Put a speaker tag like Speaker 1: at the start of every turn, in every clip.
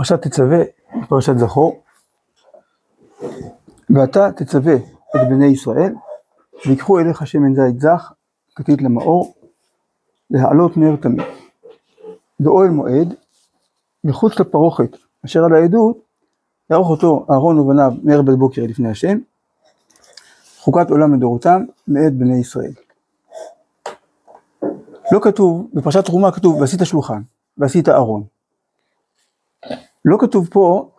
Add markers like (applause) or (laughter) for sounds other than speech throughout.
Speaker 1: פרשת תצווה, פרשת זכור, ואתה תצווה את בני ישראל, ויקחו אליך שמן זית זך, כתית למאור, להעלות נר תמיד. באוהל מועד, מחוץ לפרוכת אשר על העדות, יערוך אותו אהרון ובניו מערב בוקר לפני השם, חוקת עולם לדורותם מאת בני ישראל. לא כתוב, בפרשת תרומה כתוב ועשית שלוחן, ועשית ארון. לא כתוב פה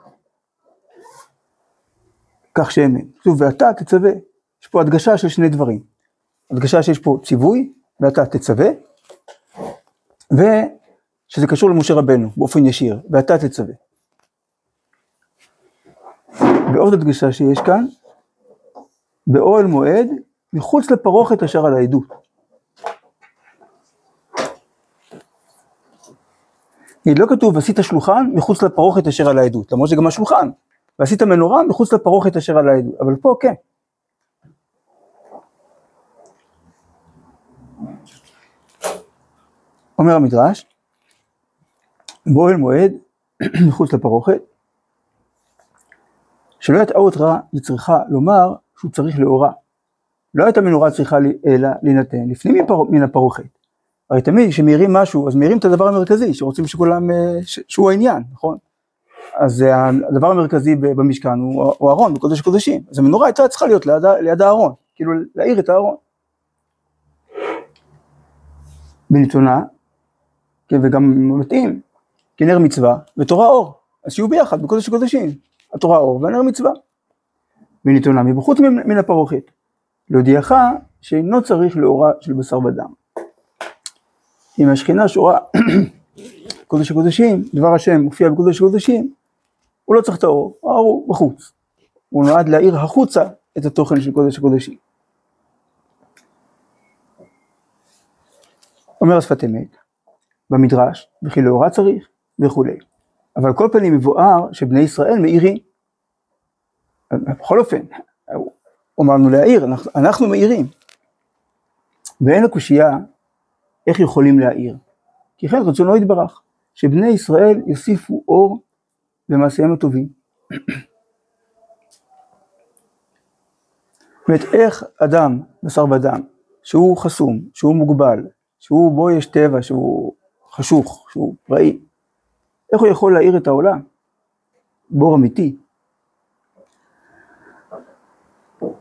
Speaker 1: כך שמן, כתוב ואתה תצווה, יש פה הדגשה של שני דברים, הדגשה שיש פה ציווי ואתה תצווה, ושזה קשור למשה רבנו באופן ישיר, ואתה תצווה. ועוד הדגשה שיש כאן, באוהל מועד, מחוץ לפרוכת אשר על העדות. לא כתוב ועשית שלוחן מחוץ לפרוכת אשר על העדות, למרות שגם השולחן, ועשית מנורה מחוץ לפרוכת אשר על העדות, אבל פה כן. אומר המדרש, באוהל מועד (clears throat) מחוץ לפרוכת, שלא יטעה אותך וצריכה לומר שהוא צריך לאורה. לא הייתה מנורה צריכה אלא להינתן לפנים מן הפרוכת. הרי תמיד כשמאירים משהו, אז מאירים את הדבר המרכזי, שרוצים שכולם, אה, שהוא העניין, נכון? אז הדבר המרכזי במשכן הוא ארון, בקודש הקודשים. אז המנורה הייתה צריכה להיות ליד, ליד הארון, כאילו להאיר את הארון. בנתונה, כן, וגם מתאים, כנר מצווה ותורה אור, אז שיהיו ביחד בקודש הקודשים, התורה אור והנר מצווה. בנתונה מבחוץ מן הפרוכת, להודיעך שאינו צריך לאורה של בשר ודם. אם השכינה שורה קודש הקודשים, דבר השם מופיע בקודש הקודשים, הוא לא צריך את האור, האור הוא בחוץ. הוא נועד להאיר החוצה את התוכן של קודש הקודשים. אומר השפת אמת, במדרש, וכי לאורה צריך וכולי. אבל כל פנים מבואר שבני ישראל מאירים. בכל אופן, הוא אמר לנו להעיר, אנחנו, אנחנו מאירים. ואין הקושייה איך יכולים להעיר. כי כן רצונו יתברך, שבני ישראל יוסיפו אור במעשיהם הטובים. זאת אומרת, איך אדם, בשר ודם, שהוא חסום, שהוא מוגבל, שהוא בו יש טבע, שהוא חשוך, שהוא פראי, איך הוא יכול להאיר את העולם? בור אמיתי.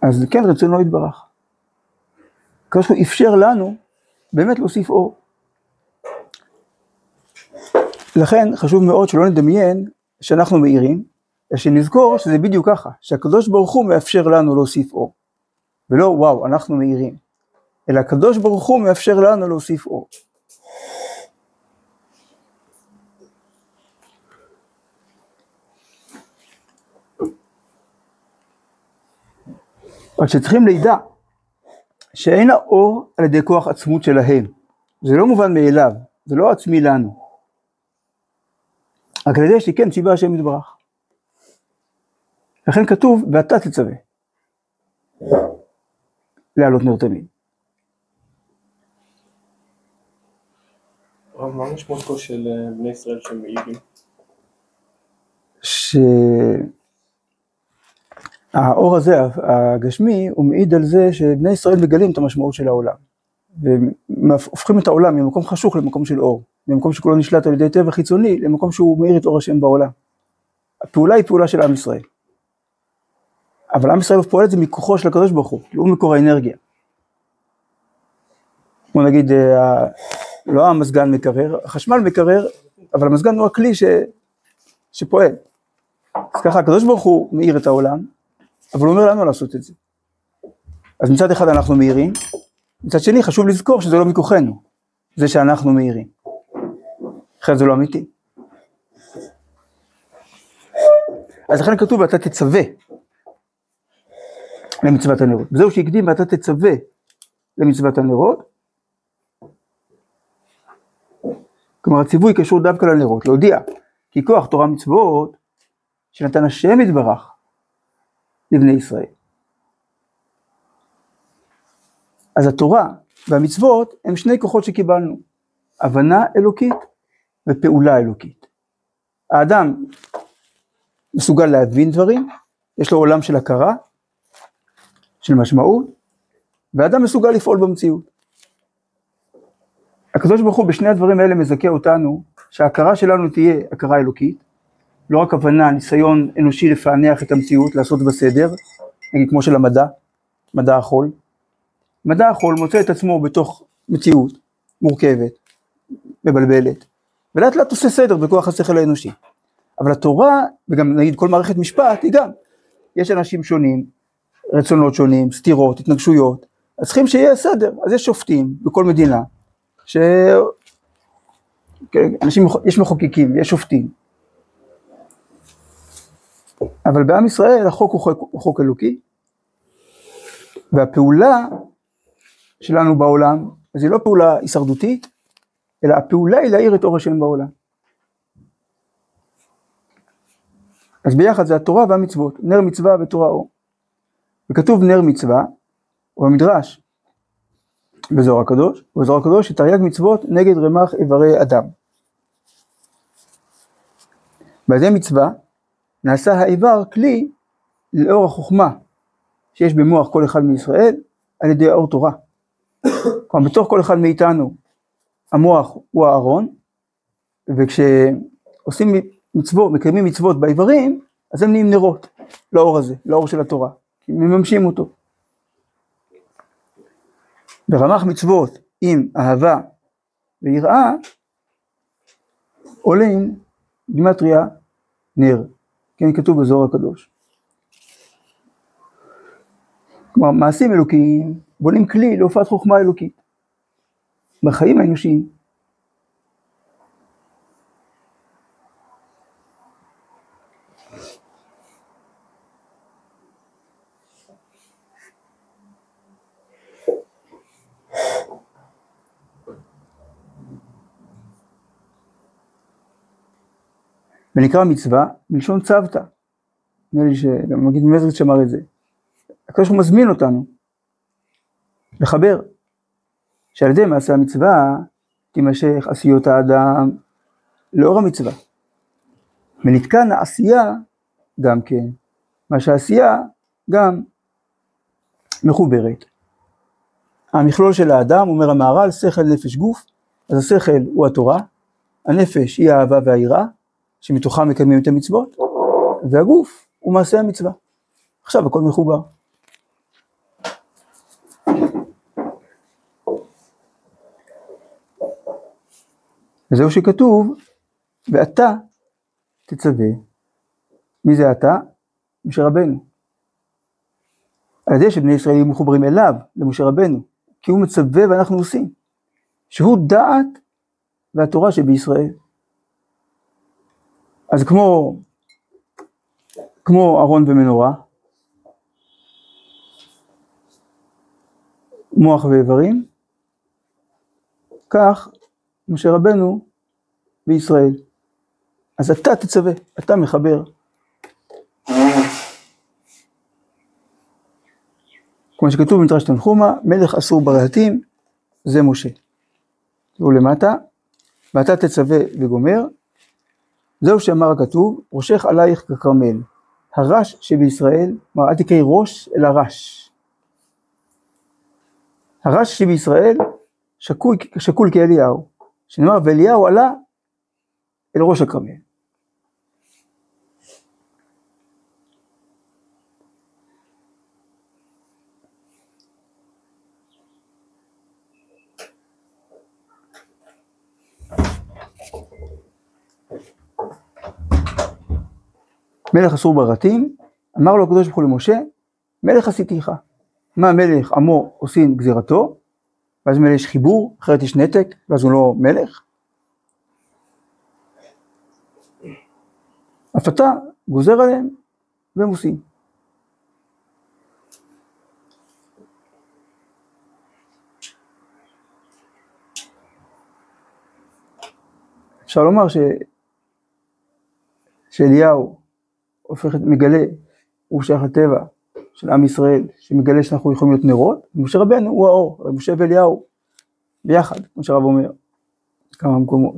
Speaker 1: אז כן רצונו יתברך. הקדוש ברוך הוא אפשר לנו באמת להוסיף אור. לכן חשוב מאוד שלא נדמיין שאנחנו מאירים, אלא שנזכור שזה בדיוק ככה, שהקדוש ברוך הוא מאפשר לנו להוסיף אור. ולא וואו, אנחנו מאירים, אלא הקדוש ברוך הוא מאפשר לנו להוסיף אור. רק שצריכים לידע שאין האור על ידי כוח עצמות שלהם. זה לא מובן מאליו, זה לא עצמי לנו. רק על ידי שכן ציווה השם יתברך. לכן כתוב, ואתה תצווה. להעלות נר תמיד.
Speaker 2: מה המשמעות של אה, בני ישראל שהם מעידים?
Speaker 1: שהאור הזה, הגשמי, הוא מעיד על זה שבני ישראל מגלים את המשמעות של העולם. והופכים את העולם ממקום חשוך למקום של אור. ממקום שכולו נשלט על ידי טבע חיצוני, למקום שהוא מאיר את אור השם בעולם. הפעולה היא פעולה של עם ישראל. אבל עם ישראל פועל את זה מכוחו של הקדוש ברוך הוא, הוא מקור האנרגיה. כמו נגיד, אה, לא המזגן מקרר, החשמל מקרר, אבל המזגן הוא הכלי ש, שפועל. אז ככה הקדוש ברוך הוא מאיר את העולם, אבל הוא אומר לנו לעשות את זה. אז מצד אחד אנחנו מאירים, מצד שני חשוב לזכור שזה לא מכוחנו, זה שאנחנו מאירים. אחרת זה לא אמיתי. אז לכן כתוב ואתה תצווה למצוות הנרות. וזהו שהקדים ואתה תצווה למצוות הנרות. כלומר הציווי קשור דווקא לנרות, להודיע כי כוח תורה מצוות שנתן השם יתברך לבני ישראל. אז התורה והמצוות הם שני כוחות שקיבלנו, הבנה אלוקית ופעולה אלוקית. האדם מסוגל להבין דברים, יש לו עולם של הכרה, של משמעות, והאדם מסוגל לפעול במציאות. הקדוש ברוך הוא בשני הדברים האלה מזכה אותנו שההכרה שלנו תהיה הכרה אלוקית, לא רק הבנה, ניסיון אנושי לפענח את המציאות, לעשות בסדר, נגיד כמו של המדע, מדע החול. מדע החול מוצא את עצמו בתוך מציאות מורכבת, מבלבלת, ולאט לאט עושה סדר בכוח השכל האנושי. אבל התורה, וגם נגיד כל מערכת משפט, היא גם, יש אנשים שונים, רצונות שונים, סתירות, התנגשויות, אז צריכים שיהיה סדר, אז יש שופטים בכל מדינה, ש... כן, אנשים, יש מחוקקים, יש שופטים. אבל בעם ישראל החוק הוא חוק, הוא חוק אלוקי, והפעולה שלנו בעולם, אז היא לא פעולה הישרדותית, אלא הפעולה היא להאיר את אור השם בעולם. אז ביחד זה התורה והמצוות, נר מצווה ותורה אור. וכתוב נר מצווה, או במדרש, בזוהר הקדוש, ובזוהר הקדוש שתרי"ג מצוות נגד רמ"ח איברי אדם. בעדי מצווה נעשה האיבר כלי לאור החוכמה שיש במוח כל אחד מישראל על ידי האור תורה. (coughs) כלומר בתוך כל אחד מאיתנו המוח הוא הארון וכשעושים מצוות, מקיימים מצוות באיברים אז הם נהיים נרות לאור הזה, לאור של התורה, כי מממשים אותו. ברמ"ח מצוות עם אהבה ויראה עולים גימטריה נר, כן כתוב בזוהר הקדוש. כלומר מעשים אלוקיים בונים כלי להופעת חוכמה אלוקית בחיים האנושיים. ונקרא מצווה מלשון צוותא. נראה לי שגם מגיד מזריץ שאמר את זה. הקדוש ברוך הוא מזמין אותנו לחבר, שעל ידי מעשה המצווה תימשך עשיות האדם לאור המצווה. ונתקן העשייה גם כן, מה שהעשייה גם מחוברת. המכלול של האדם, אומר המהר"ל, שכל, נפש, גוף, אז השכל הוא התורה, הנפש היא האהבה והיראה, שמתוכם מקיימים את המצוות, והגוף הוא מעשה המצווה. עכשיו הכל מחובר. וזהו שכתוב, ואתה תצווה. מי זה אתה? משה רבנו. על ידי שבני ישראל יהיו מחוברים אליו, למשה רבנו, כי הוא מצווה ואנחנו עושים. שהוא דעת והתורה שבישראל. אז כמו, כמו ארון ומנורה, מוח ואיברים, כך משה רבנו בישראל. אז אתה תצווה, אתה מחבר. כמו שכתוב במדרש תנחומה, מלך אסור ברהטים, זה משה. תראו למטה, ואתה תצווה וגומר, זהו שאמר הכתוב, ראשך עלייך ככרמל. הרש שבישראל, כלומר אל תקראי ראש אלא רש. הרש שבישראל שקול, שקול כאליהו, שנאמר ואליהו עלה אל ראש הכרמל. מלך אסור ברתים, אמר לו הקדוש ברוך הוא למשה, מלך עשיתיך. מה מלך עמו עושים גזירתו, ואז מלך יש חיבור, אחרת יש נתק, ואז הוא לא מלך. אף אתה גוזר עליהם, והם עושים. אפשר לומר ש... שאליהו הופך, מגלה, הוא שייך לטבע של עם ישראל, שמגלה שאנחנו יכולים להיות נרות, ומשה רבנו הוא האור, משה ואליהו, ביחד, כמו שהרב אומר, כמה מקומות.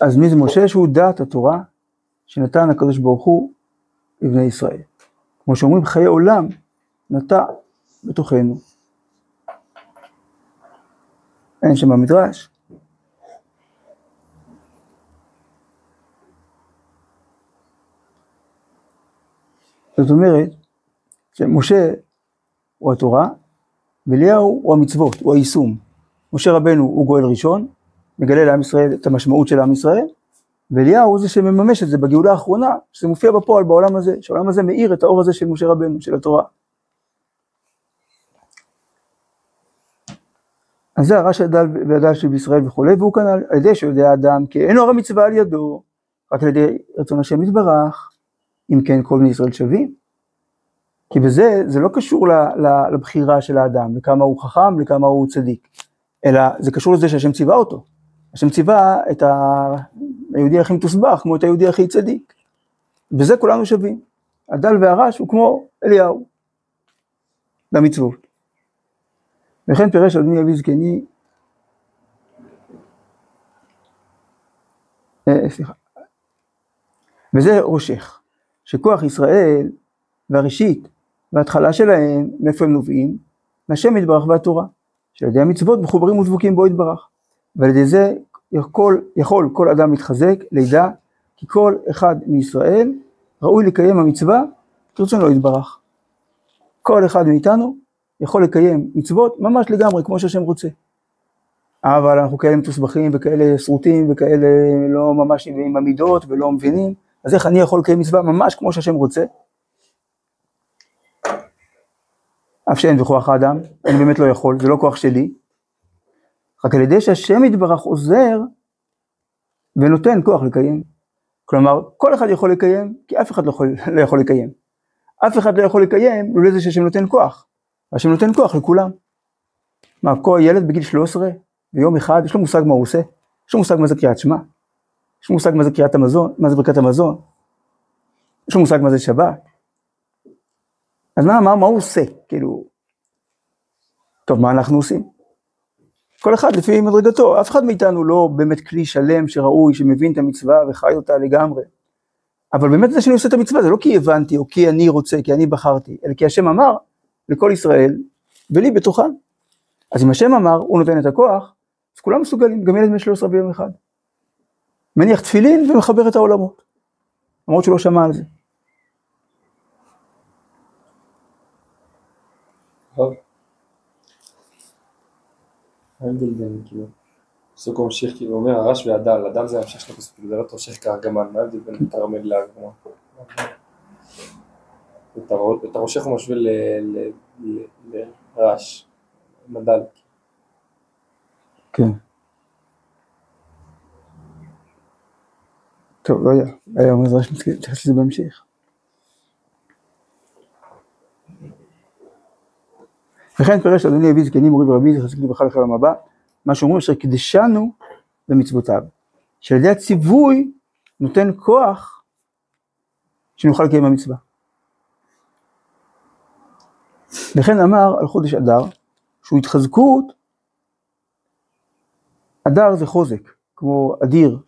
Speaker 1: אז מי זה משה שהוא דעת התורה? שנתן הקדוש ברוך הוא לבני ישראל. כמו שאומרים, חיי עולם נטע בתוכנו. אין שם במדרש. זאת אומרת שמשה הוא התורה ואליהו הוא המצוות, הוא היישום. משה רבנו הוא גואל ראשון, מגלה לעם ישראל את המשמעות של עם ישראל, ואליהו הוא זה שמממש את זה בגאולה האחרונה, שזה מופיע בפועל בעולם הזה, שהעולם הזה מאיר את האור הזה של משה רבנו, של התורה. אז זה הרע של הדל והדל של בישראל וכולי, והוא כאן על ידי שיודע האדם כי אין אור המצווה על ידו, רק על ידי רצון השם יתברך, אם כן כל בני ישראל שווים. כי בזה, זה לא קשור לבחירה של האדם, לכמה הוא חכם, לכמה הוא צדיק, אלא זה קשור לזה שהשם ציווה אותו. השם ציווה את היהודי הכי מתוסבך כמו את היהודי הכי צדיק. בזה כולנו שווים. הדל והרש הוא כמו אליהו, במצוות. וכן פירש אדוני אבי זקני, אה, סליחה, וזה ראשך, שכוח ישראל והראשית וההתחלה שלהם, מאיפה הם נובעים? מהשם יתברך והתורה, שעל ידי המצוות מחוברים ודבוקים בו יתברך. ועל ידי זה יכול, יכול כל אדם להתחזק, לידע, כי כל אחד מישראל ראוי לקיים המצווה כרצונו יתברך. כל אחד מאיתנו יכול לקיים מצוות ממש לגמרי כמו שהשם רוצה. אבל אנחנו כאלה מתוסבכים וכאלה שרוטים וכאלה לא ממש עם המידות ולא מבינים, אז איך אני יכול לקיים מצווה ממש כמו שהשם רוצה? אף שאין בכוח האדם, אני באמת לא יכול, זה לא כוח שלי, רק על ידי שהשם יתברך עוזר ונותן כוח לקיים. כלומר, כל אחד יכול לקיים, כי אף אחד לא יכול, (laughs) לא יכול לקיים. אף אחד לא יכול לקיים לולא זה שהשם נותן כוח. השם נותן כוח לכולם. מה, כל ילד בגיל 13, ביום אחד, יש לו מושג מה הוא עושה? יש לו מושג מה זה קריאת שמע? יש לו מושג מה זה קריאת המזון? מה זה ברכת המזון? יש לו מושג מה זה שבת? אז מה, מה, מה הוא עושה? כאילו, טוב, מה אנחנו עושים? כל אחד לפי מדרגתו, אף אחד מאיתנו לא באמת כלי שלם שראוי, שמבין את המצווה וחי אותה לגמרי. אבל באמת זה שאני עושה את המצווה, זה לא כי הבנתי או כי אני רוצה, כי אני בחרתי, אלא כי השם אמר לכל ישראל, ולי בתוכם. אז אם השם אמר, הוא נותן את הכוח, אז כולם מסוגלים, גם ילד בן 13 ביום אחד. מניח תפילין ומחבר את העולמות, למרות שהוא לא שמע על זה.
Speaker 2: טוב. ההבדל בין כאילו, פסוק ממשיך כאילו אומר הרש והדל, הדל זה המשך של הפסוק, זה לא תושך כארגמן, מה ההבדל בין כרמל לארגמן? את הראשך הוא משווה לרש, מדל.
Speaker 1: כן. טוב, לא יודע, היה מדרש מתייחס לזה בהמשך. וכן פירש אדוני אבי זקנים מורי ורבי זכר צדיק לברכה לחלום הבא, מה שאומרים אשר קידשנו במצוותיו, שעל ידי הציווי נותן כוח שנוכל לקיים המצווה. לכן אמר על חודש אדר, שהוא התחזקות, אדר זה חוזק, כמו אדיר,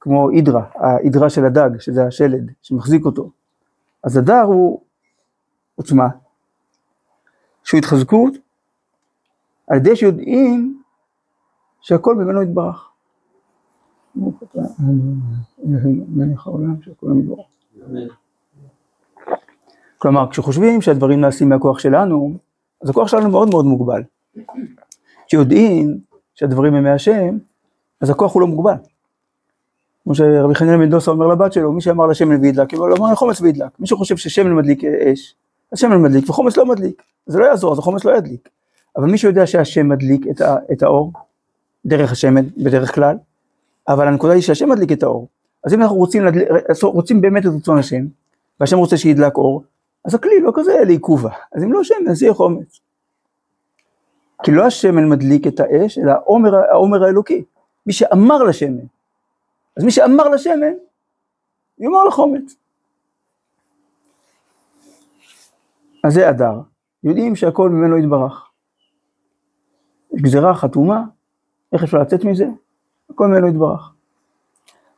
Speaker 1: כמו אידרה, האידרה של הדג, שזה השלד שמחזיק אותו. אז אדר הוא עוצמה, שהוא התחזקות, על ידי שיודעים שהכל ממנו יתברך. כלומר, כשחושבים שהדברים נעשים מהכוח שלנו, אז הכוח שלנו מאוד מאוד מוגבל. כשיודעים שהדברים הם מהשם, אז הכוח הוא לא מוגבל. כמו שרבי חנין בן דוסה אומר לבת שלו, מי שאמר לשמן וידלק, הוא אמר חומץ וידלק. מי שחושב ששמן מדליק אש, אז שמן מדליק וחומץ לא מדליק. זה לא יעזור, אז החומץ לא ידליק. אבל מי שיודע שהשם מדליק את, ה, את האור, דרך השמן בדרך כלל, אבל הנקודה היא שהשם מדליק את האור. אז אם אנחנו רוצים, לדל... רוצים באמת את רצון השם, והשם רוצה שידלק אור, אז הכלי לא כזה לעיכובה. אז אם לא שמן, אז יהיה חומץ. כי לא השמן מדליק את האש, אלא העומר, העומר האלוקי. מי שאמר לשמן. אז מי שאמר לשמן, יאמר לחומץ. אז זה אדר. יודעים שהכל ממנו יתברך. יש גזירה חתומה, איך אפשר לצאת מזה? הכל ממנו יתברך.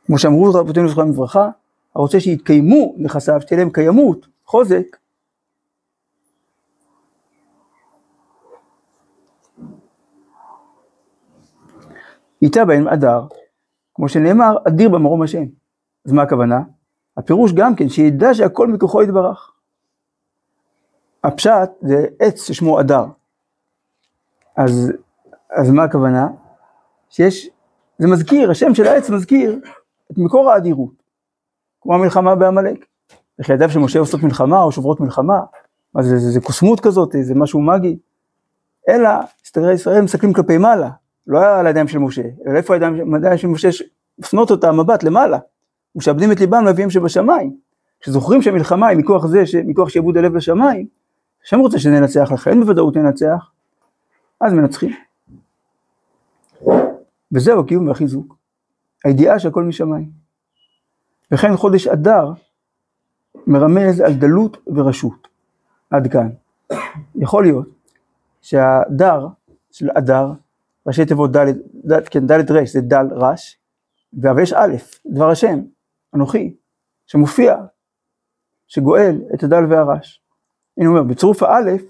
Speaker 1: כמו שאמרו רבותינו זכרם לברכה, הרוצה שיתקיימו נכסיו, שתהיה להם קיימות, חוזק, איתה בהם אדר, כמו שנאמר, אדיר במרום השם. אז מה הכוונה? הפירוש גם כן, שידע שהכל מכוחו יתברך. הפשט זה עץ ששמו אדר. אז, אז מה הכוונה? שיש, זה מזכיר, השם של העץ מזכיר את מקור האדירות. כמו המלחמה בעמלק. איך ידיו של משה עושות מלחמה או שוברות מלחמה? מה זה, זה, זה קוסמות כזאת, זה משהו מגי. אלא, מסתדרי ישראל מסתכלים כלפי מעלה, לא על הידיים של משה, אלא איפה הידיים, הידיים של משה מפנות אותה מבט למעלה. משעבדים את ליבם לאביהם שבשמיים. כשזוכרים שהמלחמה היא מכוח זה, מכוח שעבוד הלב לשמיים, השם רוצה שננצח, לכן בוודאות ננצח, אז מנצחים. וזהו הקיום והחיזוק. הידיעה שהכל משמיים. וכן חודש אדר מרמז על דלות ורשות. עד כאן. יכול להיות שהדר של אדר, ראשי תיבות ד', כן, ד' ר' זה דל רש, אבל יש א', דבר השם, אנוכי, שמופיע, שגואל את הדל והרש. הוא אומר, בצירוף האלף,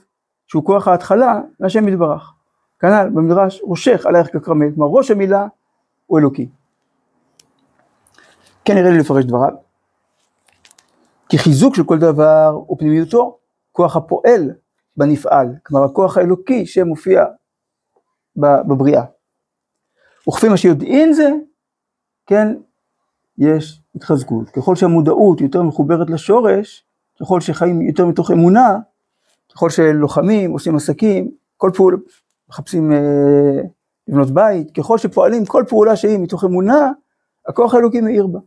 Speaker 1: שהוא כוח ההתחלה, להשם יתברך. כנ"ל במדרש, ראשך עלייך ככרמל, כלומר ראש המילה הוא אלוקי. כן נראה לי לפרש דבריו. כי חיזוק של כל דבר הוא פנימיותו, כוח הפועל בנפעל, כלומר הכוח האלוקי שמופיע בבריאה. וכפי מה שיודעין זה, כן, יש התחזקות. ככל שהמודעות יותר מחוברת לשורש, ככל שחיים יותר מתוך אמונה, ככל שלוחמים, עושים עסקים, כל פעולה, מחפשים אה, לבנות בית, ככל שפועלים כל פעולה שהיא מתוך אמונה, הכוח האלוקי מאיר בה.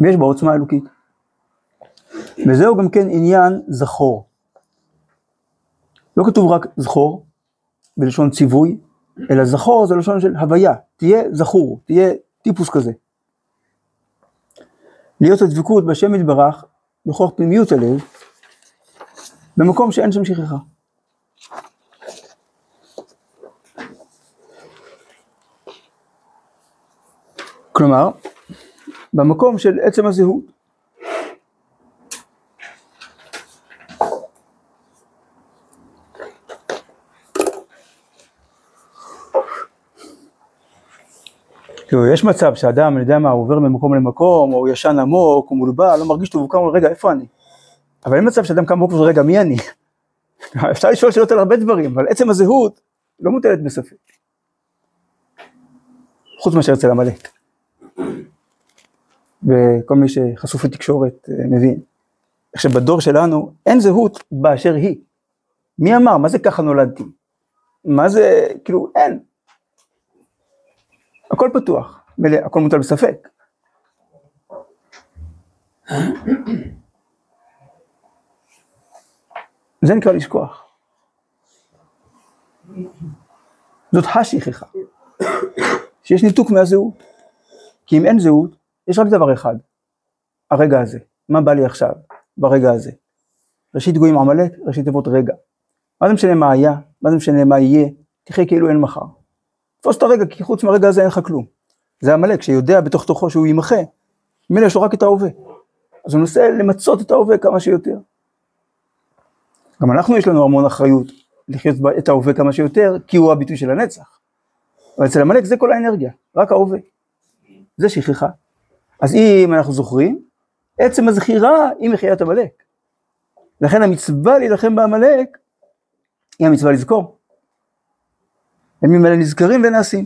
Speaker 1: ויש בה עוצמה אלוקית. וזהו גם כן עניין זכור. לא כתוב רק זכור, בלשון ציווי, אלא זכור זה לשון של הוויה, תהיה זכור, תהיה טיפוס כזה. להיות הדבקות בשם יתברך, בכוח פנימיות הלב, במקום שאין שם שכחה. כלומר, במקום של עצם הזהות. כאילו, יש מצב שאדם, אני יודע מה, הוא עובר ממקום למקום, או ישן עמוק, או מולבע, לא מרגיש טוב, הוא קם, רגע, איפה אני? אבל אין מצב שאדם קם בבוקר רגע, מי אני? (laughs) אפשר לשאול שאלות על הרבה דברים, אבל עצם הזהות לא מוטלת בספק. חוץ מאשר אצל עמלק. וכל מי שחשוף לתקשורת אה, מבין. עכשיו בדור שלנו אין זהות באשר היא. מי אמר? מה זה ככה נולדתי? מה זה, כאילו, אין. הכל פתוח, מלא, הכל מוטל בספק. זה נקרא לשכוח. זאת השכחה, שיש ניתוק מהזהות. כי אם אין זהות, יש רק דבר אחד, הרגע הזה. מה בא לי עכשיו, ברגע הזה? ראשית גויים עמלק, ראשית תיבות רגע. מה זה משנה מה היה, מה זה משנה מה יהיה, תחיה כאילו אין מחר. תפוס את הרגע, כי חוץ מהרגע הזה אין לך כלום. זה עמלק שיודע בתוך תוכו שהוא יימחה, ממילא יש לו רק את ההווה. אז הוא מנסה למצות את ההווה כמה שיותר. גם אנחנו יש לנו המון אחריות לחיות את ההווה כמה שיותר, כי הוא הביטוי של הנצח. אבל אצל עמלק זה כל האנרגיה, רק ההווה. זה שכחה. אז אם אנחנו זוכרים, עצם הזכירה היא מחיית עמלק. לכן המצווה להילחם בעמלק היא המצווה לזכור. הימים האלה נזכרים ונעשים.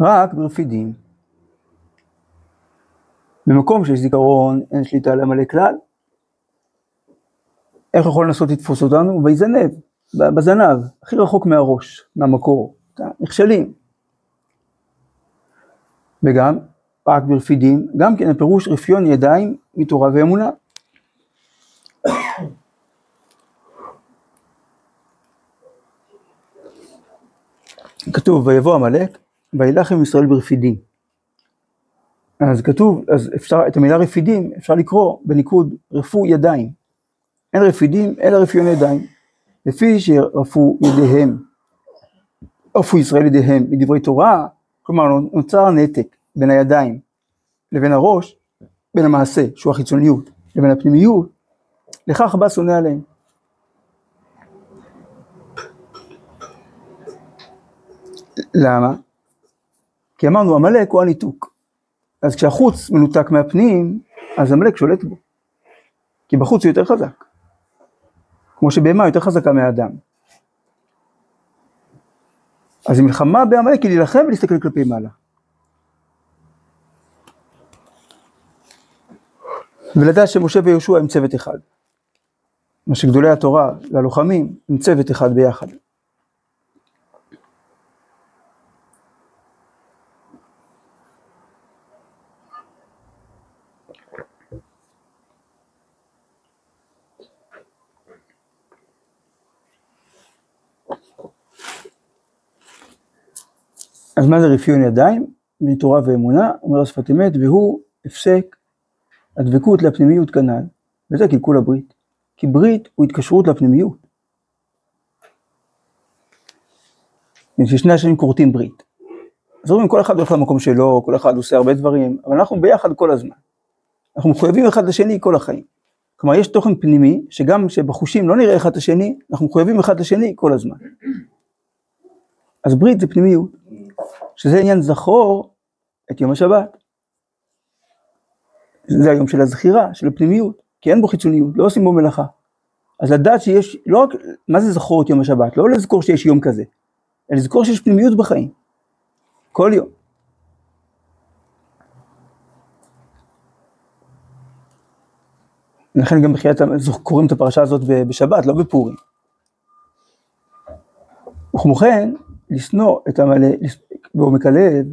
Speaker 1: רק ברפידים. במקום שיש זיכרון אין שליטה על עמלק כלל. איך יכול לנסות לתפוס אותנו? ויזנב, בזנב, הכי רחוק מהראש, מהמקור. נכשלים. וגם רק ברפידים, גם כן הפירוש רפיון ידיים מתורה ואמונה. כתוב ויבוא עמלק וילך עם ישראל ברפידים. אז כתוב, אז אפשר, את המילה רפידים אפשר לקרוא בניקוד רפו ידיים. אין רפידים אלא רפיון ידיים, לפי שרפו ידיהם. רפו ישראל ידיהם מדברי תורה, כלומר נוצר נתק בין הידיים לבין הראש, בין המעשה שהוא החיצוניות לבין הפנימיות, לכך בא שונא עליהם. למה? כי אמרנו עמלק הוא הניתוק. אז כשהחוץ מנותק מהפנים, אז עמלק שולט בו. כי בחוץ הוא יותר חזק. כמו שבהמה יותר חזקה מהאדם. אז המלחמה בעמלק היא להילחם ולהסתכל כלפי מעלה. ולדעת שמשה ויהושע הם צוות אחד. מה שגדולי התורה והלוחמים הם צוות אחד ביחד. אז מה זה רפיון ידיים? מתורה ואמונה, אומר השפת אמת, והוא הפסק הדבקות לפנימיות כנ"ל, וזה קלקול הברית. כי ברית הוא התקשרות לפנימיות. ששני השנים כורתים ברית. אז אומרים כל אחד הולך למקום שלו, כל אחד עושה הרבה דברים, אבל אנחנו ביחד כל הזמן. אנחנו מחויבים אחד לשני כל החיים. כלומר יש תוכן פנימי, שגם שבחושים לא נראה אחד את השני, אנחנו מחויבים אחד לשני כל הזמן. אז ברית זה פנימיות, שזה עניין זכור את יום השבת. זה היום של הזכירה, של הפנימיות, כי אין בו חיצוניות, לא עושים בו מלאכה. אז לדעת שיש, לא רק, מה זה זכור את יום השבת? לא לזכור שיש יום כזה, אלא לזכור שיש פנימיות בחיים. כל יום. לכן גם בחיית, קוראים את הפרשה הזאת בשבת, לא בפורים. וכמו כן, לשנוא את המלא, בעומק הלב,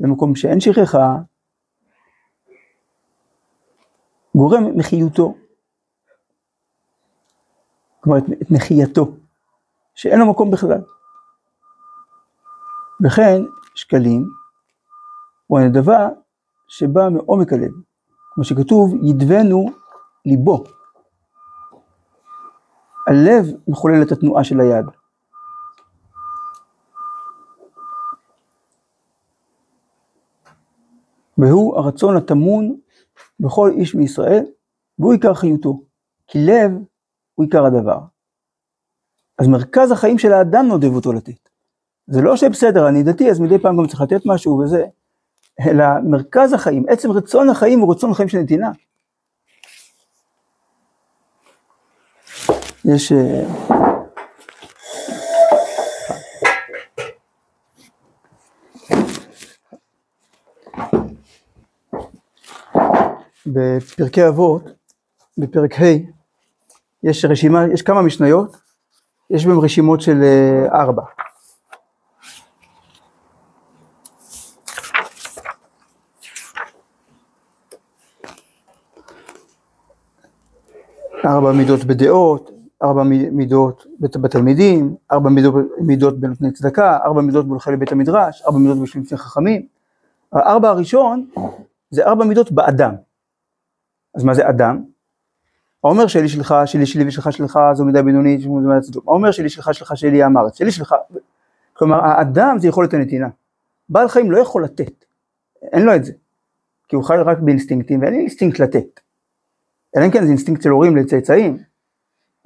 Speaker 1: במקום שאין שכחה, גורם מחיותו. כלומר, את מחייתו, שאין לו מקום בכלל. וכן, שקלים הוא הנדבה שבאה מעומק הלב. כמו שכתוב, ידבנו ליבו. הלב מחולל את התנועה של היד. והוא הרצון הטמון בכל איש מישראל, והוא עיקר חיותו, כי לב הוא עיקר הדבר. אז מרכז החיים של האדם נודב אותו לתת. זה לא שבסדר, אני דתי, אז מדי פעם גם צריך לתת משהו וזה, אלא מרכז החיים, עצם רצון החיים הוא רצון חיים של נתינה. יש... אה, בפרקי אבות, בפרק ה', יש רשימה, יש כמה משניות, יש בהם רשימות של אה, ארבע. ארבע מידות בדעות, ארבע מידות בתלמידים, ארבע מידות, מידות בנותני צדקה, ארבע מידות בהולכי לבית המדרש, ארבע מידות בשביל חכמים. הארבע הראשון זה ארבע מידות באדם. אז מה זה אדם? העומר שלי שלך, שלי שלי ושלך שלך זו מידה בינונית. העומר שלי שלך שלך שלי אמרת, שלי שלך, כלומר האדם זה יכולת הנתינה. בעל חיים לא יכול לתת, אין לו את זה, כי הוא חי רק באינסטינקטים ואין לי אינסטינקט לתת. אלא אם כן זה אינסטינקט של הורים לצאצאים,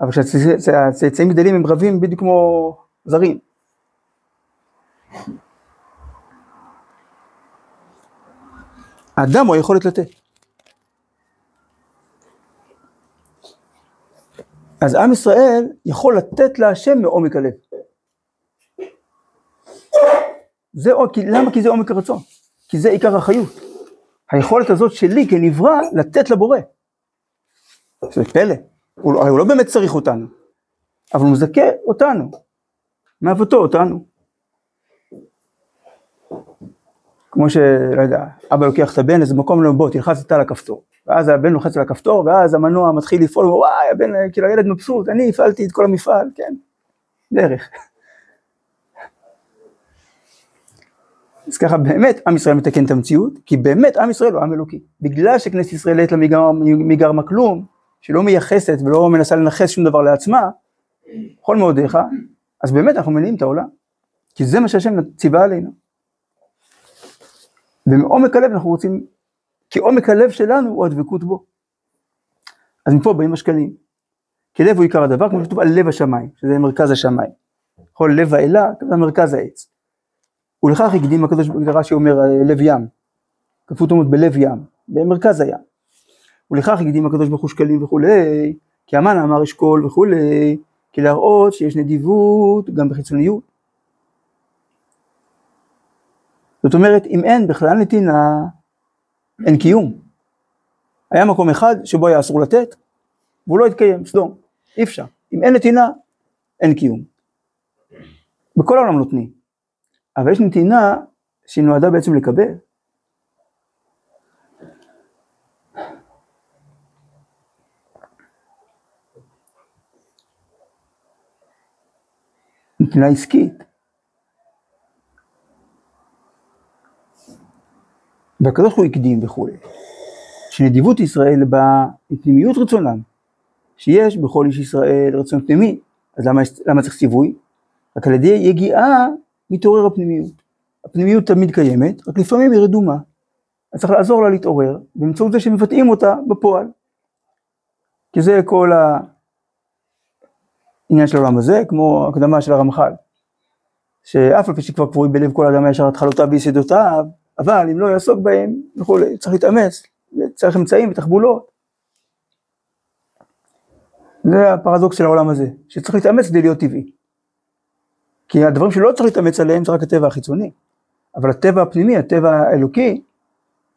Speaker 1: אבל כשהצאצאים גדלים הם רבים בדיוק כמו זרים. האדם הוא היכולת לתת. אז עם ישראל יכול לתת להשם מעומק הלב. זה, למה? כי זה עומק הרצון. כי זה עיקר החיות. היכולת הזאת שלי כנברא לתת לבורא. זה פלא. הוא, הרי הוא לא באמת צריך אותנו, אבל הוא מזכה אותנו. מאהבתו אותנו. כמו שלא יודע, אבא לוקח את הבן לאיזה מקום, לא, בוא תלחץ אתה על הכפתור. ואז הבן לוחץ על הכפתור, ואז המנוע מתחיל לפעול, וואי, הבן, כאילו הילד מבסוט, אני הפעלתי את כל המפעל, כן, דרך. אז ככה באמת עם ישראל מתקן את המציאות, כי באמת עם ישראל הוא עם אלוקי. בגלל שכנסת ישראל יש לה מגרמה כלום, שלא מייחסת ולא מנסה לנכס שום דבר לעצמה, בכל מאודיך, אז באמת אנחנו מניעים את העולם. כי זה מה שהשם ציווה עלינו. ומעומק הלב אנחנו רוצים, כי עומק הלב שלנו הוא הדבקות בו. אז מפה באים השקלים. כי לב הוא עיקר הדבר, כמו שכתוב על לב השמיים, שזה מרכז השמיים. כל לב האלה, זה מרכז העץ. ולכך הקדים הקדוש בגדרה שאומר לב ים. כפות אומות בלב ים, במרכז הים. ולכך הקדים הקדוש ברוך הוא שקלים וכולי, כי המן אמר אשכול וכולי, כי להראות שיש נדיבות גם בחיצוניות. זאת אומרת, אם אין בכלל נתינה, אין קיום. היה מקום אחד שבו היה אסור לתת, והוא לא התקיים, סדום, אי אפשר. אם אין נתינה, אין קיום. בכל העולם נותנים. אבל יש נתינה שהיא נועדה בעצם לקבל. נתינה עסקית. והקדוש הוא הקדים וכולי. שנדיבות ישראל באה מפנימיות רצונם, שיש בכל איש ישראל רצון פנימי, אז למה, למה צריך ציווי? רק על ידי יגיעה מתעורר הפנימיות. הפנימיות תמיד קיימת, רק לפעמים היא רדומה. אז צריך לעזור לה להתעורר, באמצעות זה שמבטאים אותה בפועל. כי זה כל העניין של העולם הזה, כמו הקדמה של הרמח"ל, שאף על פי שכבר קבועים בלב כל אדם הישר התחלותיו ויסודותיו, אבל אם לא יעסוק בהם וכולי, צריך להתאמץ, צריך אמצעים ותחבולות. זה הפרדוקס של העולם הזה, שצריך להתאמץ כדי להיות טבעי. כי הדברים שלא צריך להתאמץ עליהם זה רק הטבע החיצוני. אבל הטבע הפנימי, הטבע האלוקי,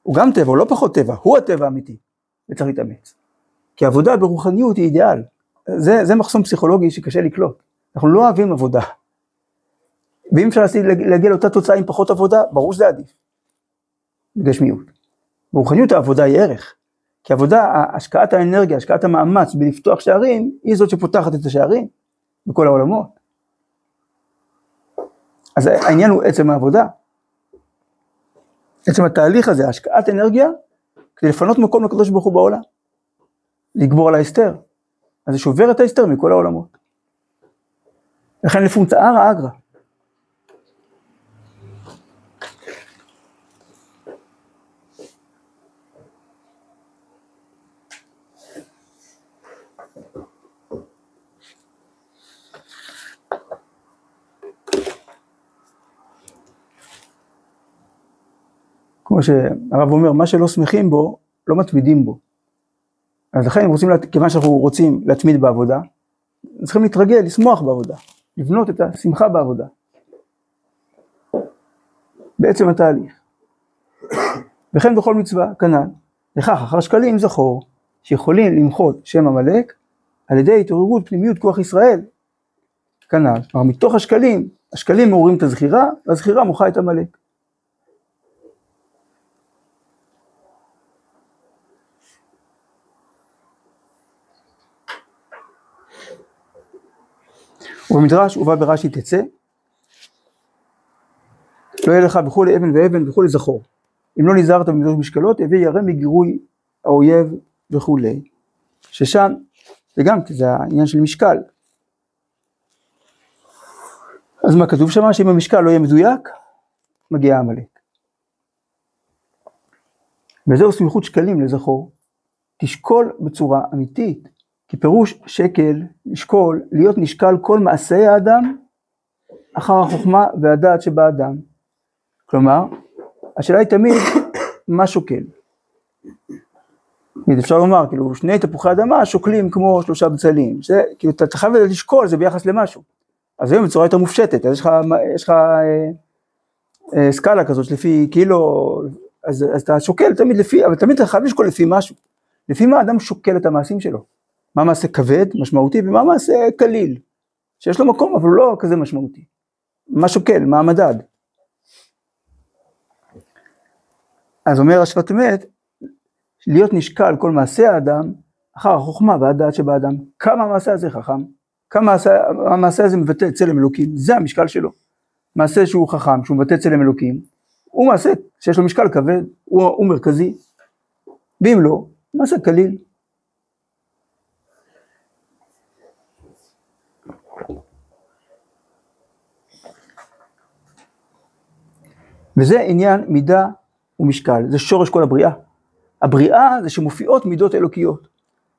Speaker 1: הוא גם טבע, הוא לא פחות טבע, הוא הטבע האמיתי, וצריך להתאמץ. כי עבודה ברוחניות היא אידיאל. זה, זה מחסום פסיכולוגי שקשה לקלוט. אנחנו לא אוהבים עבודה. ואם אפשר להגיע לאותה תוצאה עם פחות עבודה, ברור שזה עדיף. בגשמיות. ברוחניות העבודה היא ערך. כי עבודה, השקעת האנרגיה, השקעת המאמץ בלפתוח שערים, היא זאת שפותחת את השערים בכל העולמות. אז העניין הוא עצם העבודה. עצם התהליך הזה, השקעת אנרגיה, כדי לפנות מקום לקדוש ברוך הוא בעולם. לגבור על ההסתר. אז זה שובר את ההסתר מכל העולמות. לכן לפונצערא אגרא. כמו שהרב אומר, מה שלא שמחים בו, לא מתמידים בו. אז לכן, רוצים, כיוון שאנחנו רוצים להתמיד בעבודה, צריכים להתרגל, לשמוח בעבודה, לבנות את השמחה בעבודה. בעצם התהליך. וכן בכל מצווה, כנ"ל, לכך אחר שקלים זכור, שיכולים למחות שם עמלק על ידי התעוררות פנימיות כוח ישראל. כנ"ל, כלומר מתוך השקלים, השקלים מעוררים את הזכירה, והזכירה מוחה את עמלק. ובמדרש הובא ברש"י תצא, לא יהיה לך וכולי אבן ואבן וכולי זכור. אם לא נזהרת במדרש משקלות, הביא ירא מגירוי האויב וכולי. ששם, וגם זה העניין של משקל. אז מה כתוב שם? שאם המשקל לא יהיה מדויק, מגיע עמלק. וזהו סמיכות שקלים לזכור. תשקול בצורה אמיתית כי פירוש שקל, לשקול, להיות נשקל כל מעשי האדם אחר החוכמה והדעת שבאדם. כלומר, השאלה היא תמיד (coughs) מה שוקל. אפשר לומר, כאילו, שני תפוחי אדמה שוקלים כמו שלושה בצלים. זה, כאילו, אתה חייב לשקול, זה ביחס למשהו. אז היום בצורה יותר מופשטת, אז יש לך, יש לך אה, אה, סקאלה כזאת לפי כאילו, אז, אז אתה שוקל תמיד לפי, אבל תמיד אתה חייב לשקול לפי משהו. לפי מה אדם שוקל את המעשים שלו. מה מעשה כבד, משמעותי, ומה מעשה קליל, שיש לו מקום אבל הוא לא כזה משמעותי. מה שוקל, מה המדד. אז אומר השפט אמת, להיות נשקל כל מעשה האדם אחר החוכמה והדעת שבאדם. כמה המעשה הזה חכם, כמה המעשה, המעשה הזה מבטא צלם אלוקים, זה המשקל שלו. מעשה שהוא חכם, שהוא מבטא צלם אלוקים, הוא מעשה שיש לו משקל כבד, הוא, הוא מרכזי, ואם לא, מעשה קליל. וזה עניין מידה ומשקל, זה שורש כל הבריאה. הבריאה זה שמופיעות מידות אלוקיות.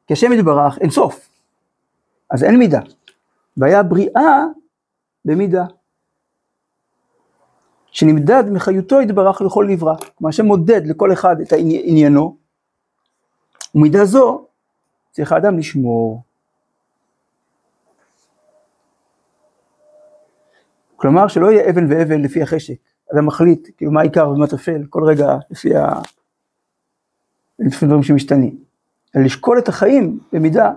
Speaker 1: כי השם יתברך אין סוף, אז אין מידה. והיה בריאה במידה. שנמדד מחיותו יתברך לכל נברא. כלומר השם מודד לכל אחד את עניינו, ומידה זו צריך האדם לשמור. כלומר שלא יהיה אבן ואבן לפי החשק. אדם מחליט, כאילו מה העיקר ומה טפל, כל רגע לפי ה... לפי דברים שמשתנים. אלא לשקול את החיים במידה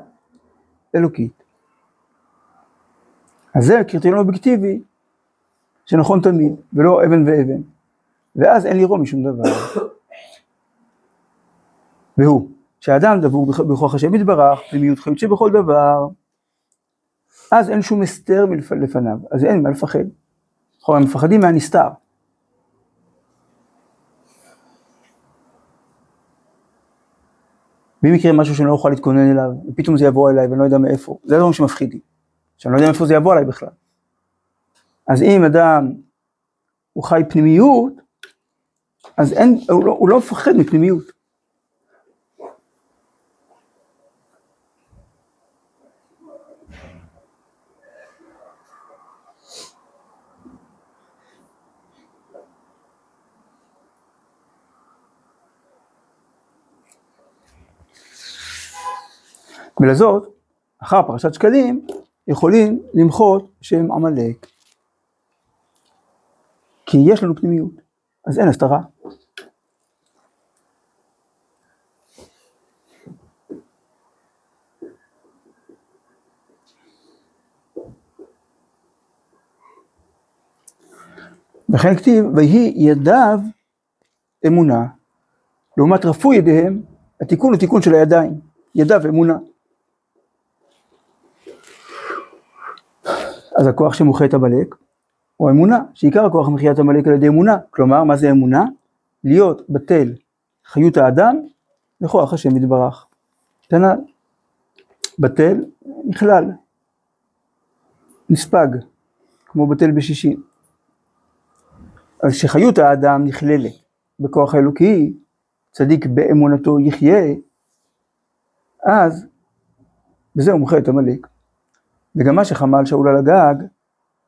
Speaker 1: אלוקית. אז זה הקריטריון אובייקטיבי שנכון תמיד, ולא אבן ואבן. ואז אין לראות משום דבר. והוא, שהאדם דבור בכוח השם יתברך, במיעוט חיות שבכל דבר, אז אין שום הסתר לפניו, אז אין מה לפחד. נכון, הם מפחדים מהנסתר. ואם יקרה משהו שאני לא אוכל להתכונן אליו, ופתאום זה יבוא אליי ואני לא יודע מאיפה, זה הדברים שמפחידים, שאני לא יודע מאיפה זה יבוא אליי בכלל. אז אם אדם הוא חי פנימיות, אז אין, הוא לא, הוא לא מפחד מפנימיות. ולזאת, אחר פרשת שקלים, יכולים למחות שם עמלק. כי יש לנו פנימיות, אז אין הסתרה. וכן כתיב, ויהי ידיו אמונה, לעומת רפו ידיהם, התיקון הוא תיקון של הידיים, ידיו אמונה. אז הכוח שמוחה את עמלק הוא אמונה, שעיקר הכוח מחיית עמלק על ידי אמונה. כלומר, מה זה אמונה? להיות בטל חיות האדם לכוח השם יתברך. כנ"ל, בטל נכלל, נספג, כמו בטל בשישים. אז שחיות האדם נכללת בכוח האלוקי, צדיק באמונתו יחיה, אז בזה הוא מוחה את עמלק. וגם מה שחמל שאול על הגג,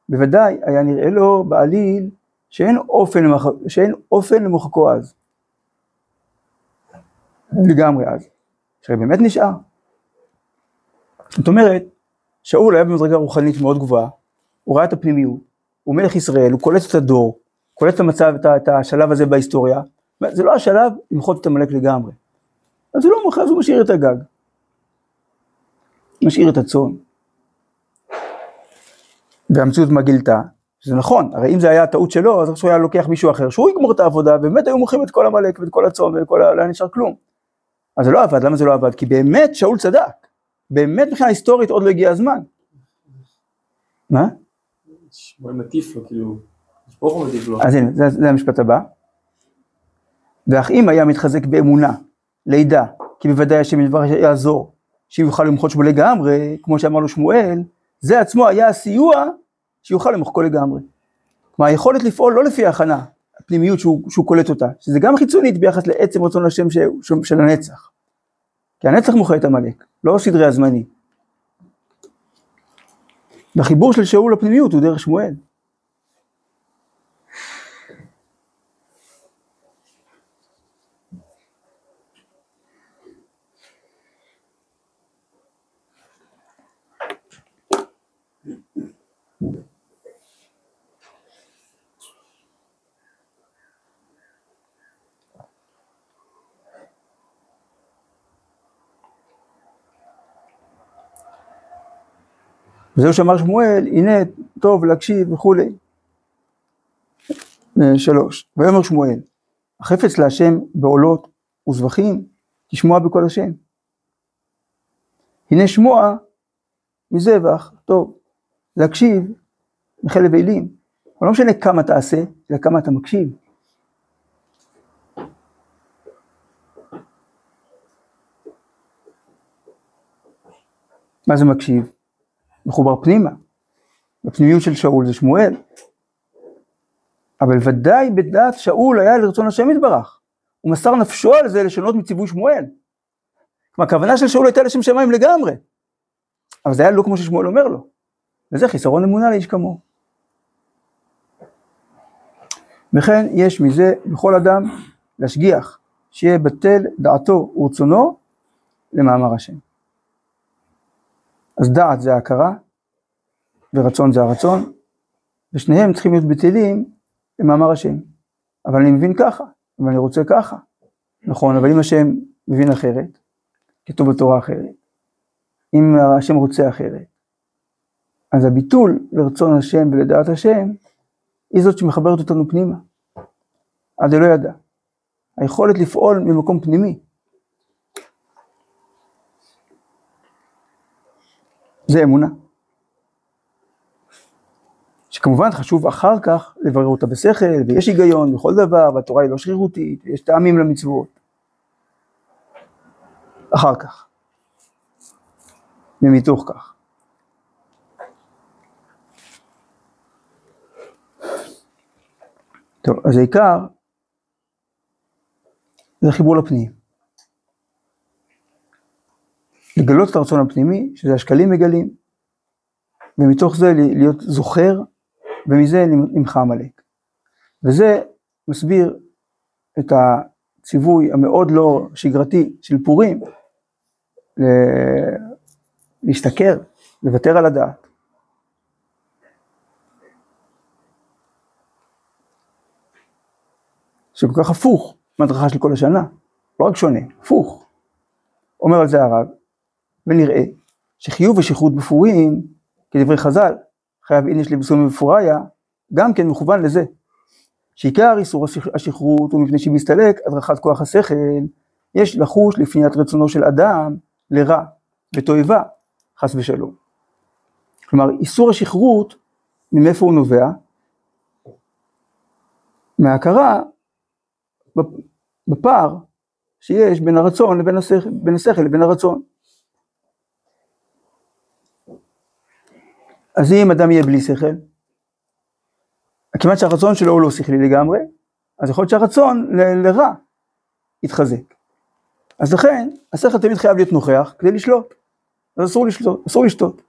Speaker 1: בוודאי היה נראה לו בעליל שאין אופן, למח... שאין אופן למוחקו אז. לגמרי אז. שהרי באמת נשאר. זאת אומרת, שאול היה במדרגה רוחנית מאוד גבוהה, הוא ראה את הפנימיות, הוא מלך ישראל, הוא קולט את הדור, קולט את המצב, את השלב הזה בהיסטוריה, זה לא השלב למחות את עמלק לגמרי. אז הוא לא מוכר, אז הוא משאיר את הגג. משאיר את הצאן. והמציאות מה גילתה? שזה נכון, הרי אם זה היה הטעות שלו, אז הוא היה לוקח מישהו אחר, שהוא יגמור את העבודה, ובאמת היו מוכרים את כל עמלק ואת כל הצום וכל ה... לא היה נשאר כלום. אז זה לא עבד, למה זה לא עבד? כי באמת שאול צדק. באמת מבחינה היסטורית עוד לא הגיע הזמן. מה?
Speaker 2: שמואל מטיף לו, כאילו, ברוך הוא מטיף לו.
Speaker 1: אז הנה, זה, זה המשפט הבא. ואך אם היה מתחזק באמונה, לידה, כי בוודאי השם ידבר יעזור, שאם יוכל למחות בו לגמרי, כמו שאמר לו שמואל, זה עצמו היה הסיוע שיוכל למחקו לגמרי. כלומר היכולת לפעול לא לפי ההכנה, הפנימיות שהוא, שהוא קולט אותה, שזה גם חיצונית ביחס לעצם רצון השם ש, של הנצח. כי הנצח מוחה את עמלק, לא סדרי הזמני. והחיבור של שאול לפנימיות הוא דרך שמואל. וזהו שאמר שמואל, הנה טוב להקשיב וכולי. אה, שלוש, ויאמר שמואל, החפץ להשם בעולות וזבחים, תשמוע בקול השם. הנה שמוע מזבח, טוב, להקשיב מחלב אילים. אבל לא משנה כמה תעשה, אלא כמה אתה מקשיב. מה זה מקשיב? מחובר פנימה. בפנימיות של שאול זה שמואל. אבל ודאי בדעת שאול היה לרצון השם יתברך. הוא מסר נפשו על זה לשנות מציווי שמואל. כלומר, הכוונה של שאול הייתה לשם שמיים לגמרי. אבל זה היה לא כמו ששמואל אומר לו. וזה חיסרון אמונה לאיש כמוהו. וכן יש מזה בכל אדם להשגיח, שיהיה בטל דעתו ורצונו למאמר השם. אז דעת זה ההכרה, ורצון זה הרצון, ושניהם צריכים להיות בטלים למאמר השם. אבל אני מבין ככה, ואני רוצה ככה. נכון, אבל אם השם מבין אחרת, כתוב בתורה אחרת, אם השם רוצה אחרת, אז הביטול לרצון השם ולדעת השם, היא זאת שמחברת אותנו פנימה. עד לא ידע. היכולת לפעול ממקום פנימי. זה אמונה. שכמובן חשוב אחר כך לברר אותה בשכל, ויש היגיון בכל דבר, והתורה היא לא שרירותית, יש טעמים למצוות. אחר כך. ומתוך כך. טוב, אז העיקר זה חיבור לפנים. לגלות את הרצון הפנימי, שזה השקלים מגלים, ומתוך זה להיות זוכר, ומזה נמחה עמלק. וזה מסביר את הציווי המאוד לא שגרתי של פורים, להשתכר, לוותר על הדעת. שכל כך הפוך מהדרכה של כל השנה, לא רק שונה, הפוך. אומר על זה הרב, ונראה שחיוב ושכרות בפורים, כדברי חז"ל, חייב איניש לבסום ובפוריה, גם כן מכוון לזה. שעיקר איסור השכרות הוא מפני שהיא מסתלק הדרכת כוח השכל, יש לחוש לפניית רצונו של אדם לרע ותועבה, חס ושלום. כלומר, איסור השכרות, ממאיפה הוא נובע? מההכרה בפער שיש בין הרצון לבין השכל, בין השכל לבין הרצון. אז אם אדם יהיה בלי שכל, כיוון שהרצון שלו הוא לא שכלי לגמרי, אז יכול להיות שהרצון ל- לרע יתחזק. אז לכן, השכל תמיד חייב להיות נוכח כדי לשלוט. אז אסור לשלוט, אסור לשתות.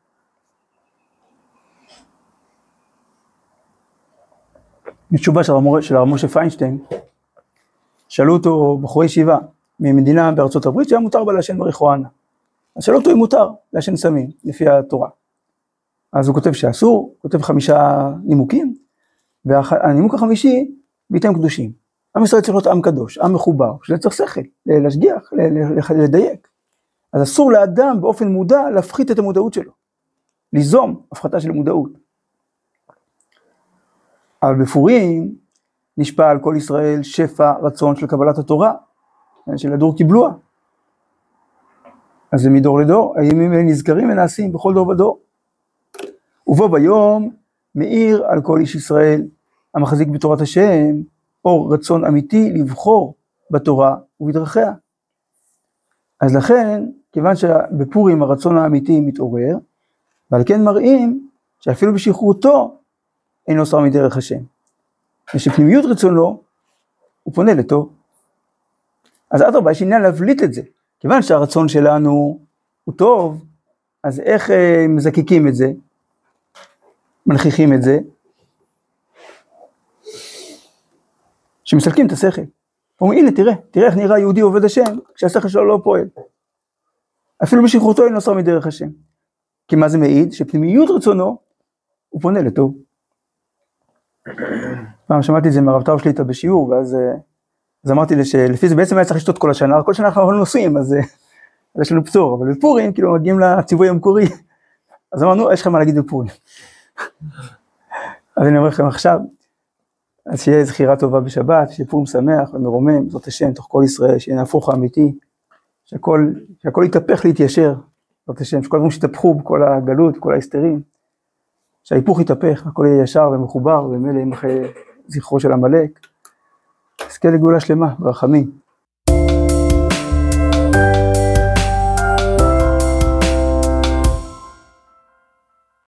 Speaker 1: יש תשובה של הרב משה פיינשטיין, שאלו אותו בחורי ישיבה ממדינה בארצות הברית שהיה מותר בה לעשן מריחואנה. אז שאלו אותו אם מותר לעשן סמים, לפי התורה. אז הוא כותב שאסור, כותב חמישה נימוקים, והנימוק החמישי, ביתם קדושים. עם ישראל צריך להיות עם קדוש, עם מחובר, שזה צריך שכל, להשגיח, לדייק. אז אסור לאדם באופן מודע להפחית את המודעות שלו, ליזום הפחתה של מודעות. אבל בפורים נשפע על כל ישראל שפע רצון של קבלת התורה, של הדור קיבלוה. אז זה מדור לדור, הימים נזכרים ונעשים בכל דור ודור. ובו ביום מאיר על כל איש ישראל המחזיק בתורת השם, אור רצון אמיתי לבחור בתורה ובדרכיה. אז לכן, כיוון שבפורים הרצון האמיתי מתעורר, ועל כן מראים שאפילו בשחרותו אינו שר מדרך השם. ושפנימיות רצונו, הוא פונה לטוב. אז אדרבה, יש עניין להבליט את זה. כיוון שהרצון שלנו הוא טוב, אז איך אה, מזקקים את זה? מנכיחים את זה? שמסלקים את השכל. אומרים, הנה, תראה, תראה איך נראה יהודי עובד השם, כשהשכל שלו לא פועל. אפילו בשחרותו אינו שר מדרך השם. כי מה זה מעיד? שפנימיות רצונו, הוא פונה לטוב. פעם שמעתי את זה מהרב טאו שליטה בשיעור, ואז אז אמרתי לי שלפי זה בעצם היה צריך לשתות כל השנה, כל שנה אנחנו נוסעים, אז, אז יש לנו פטור, אבל בפורים כאילו מגיעים לציווי המקורי, אז אמרנו, יש לכם מה להגיד בפורים. אז אני אומר לכם עכשיו, אז שיהיה זכירה טובה בשבת, שיהיה פורים שמח ומרומם, זאת השם, תוך כל ישראל, שיהיה נהפוך האמיתי, שהכל, שהכל יתהפך להתיישר, זאת השם, שכל הדברים שיתהפכו בכל הגלות, כל ההסתרים. שההיפוך יתהפך, הכל יהיה ישר ומחובר, ומילא ימחה זכרו של עמלק. נזכה לגאולה שלמה, ברחמים.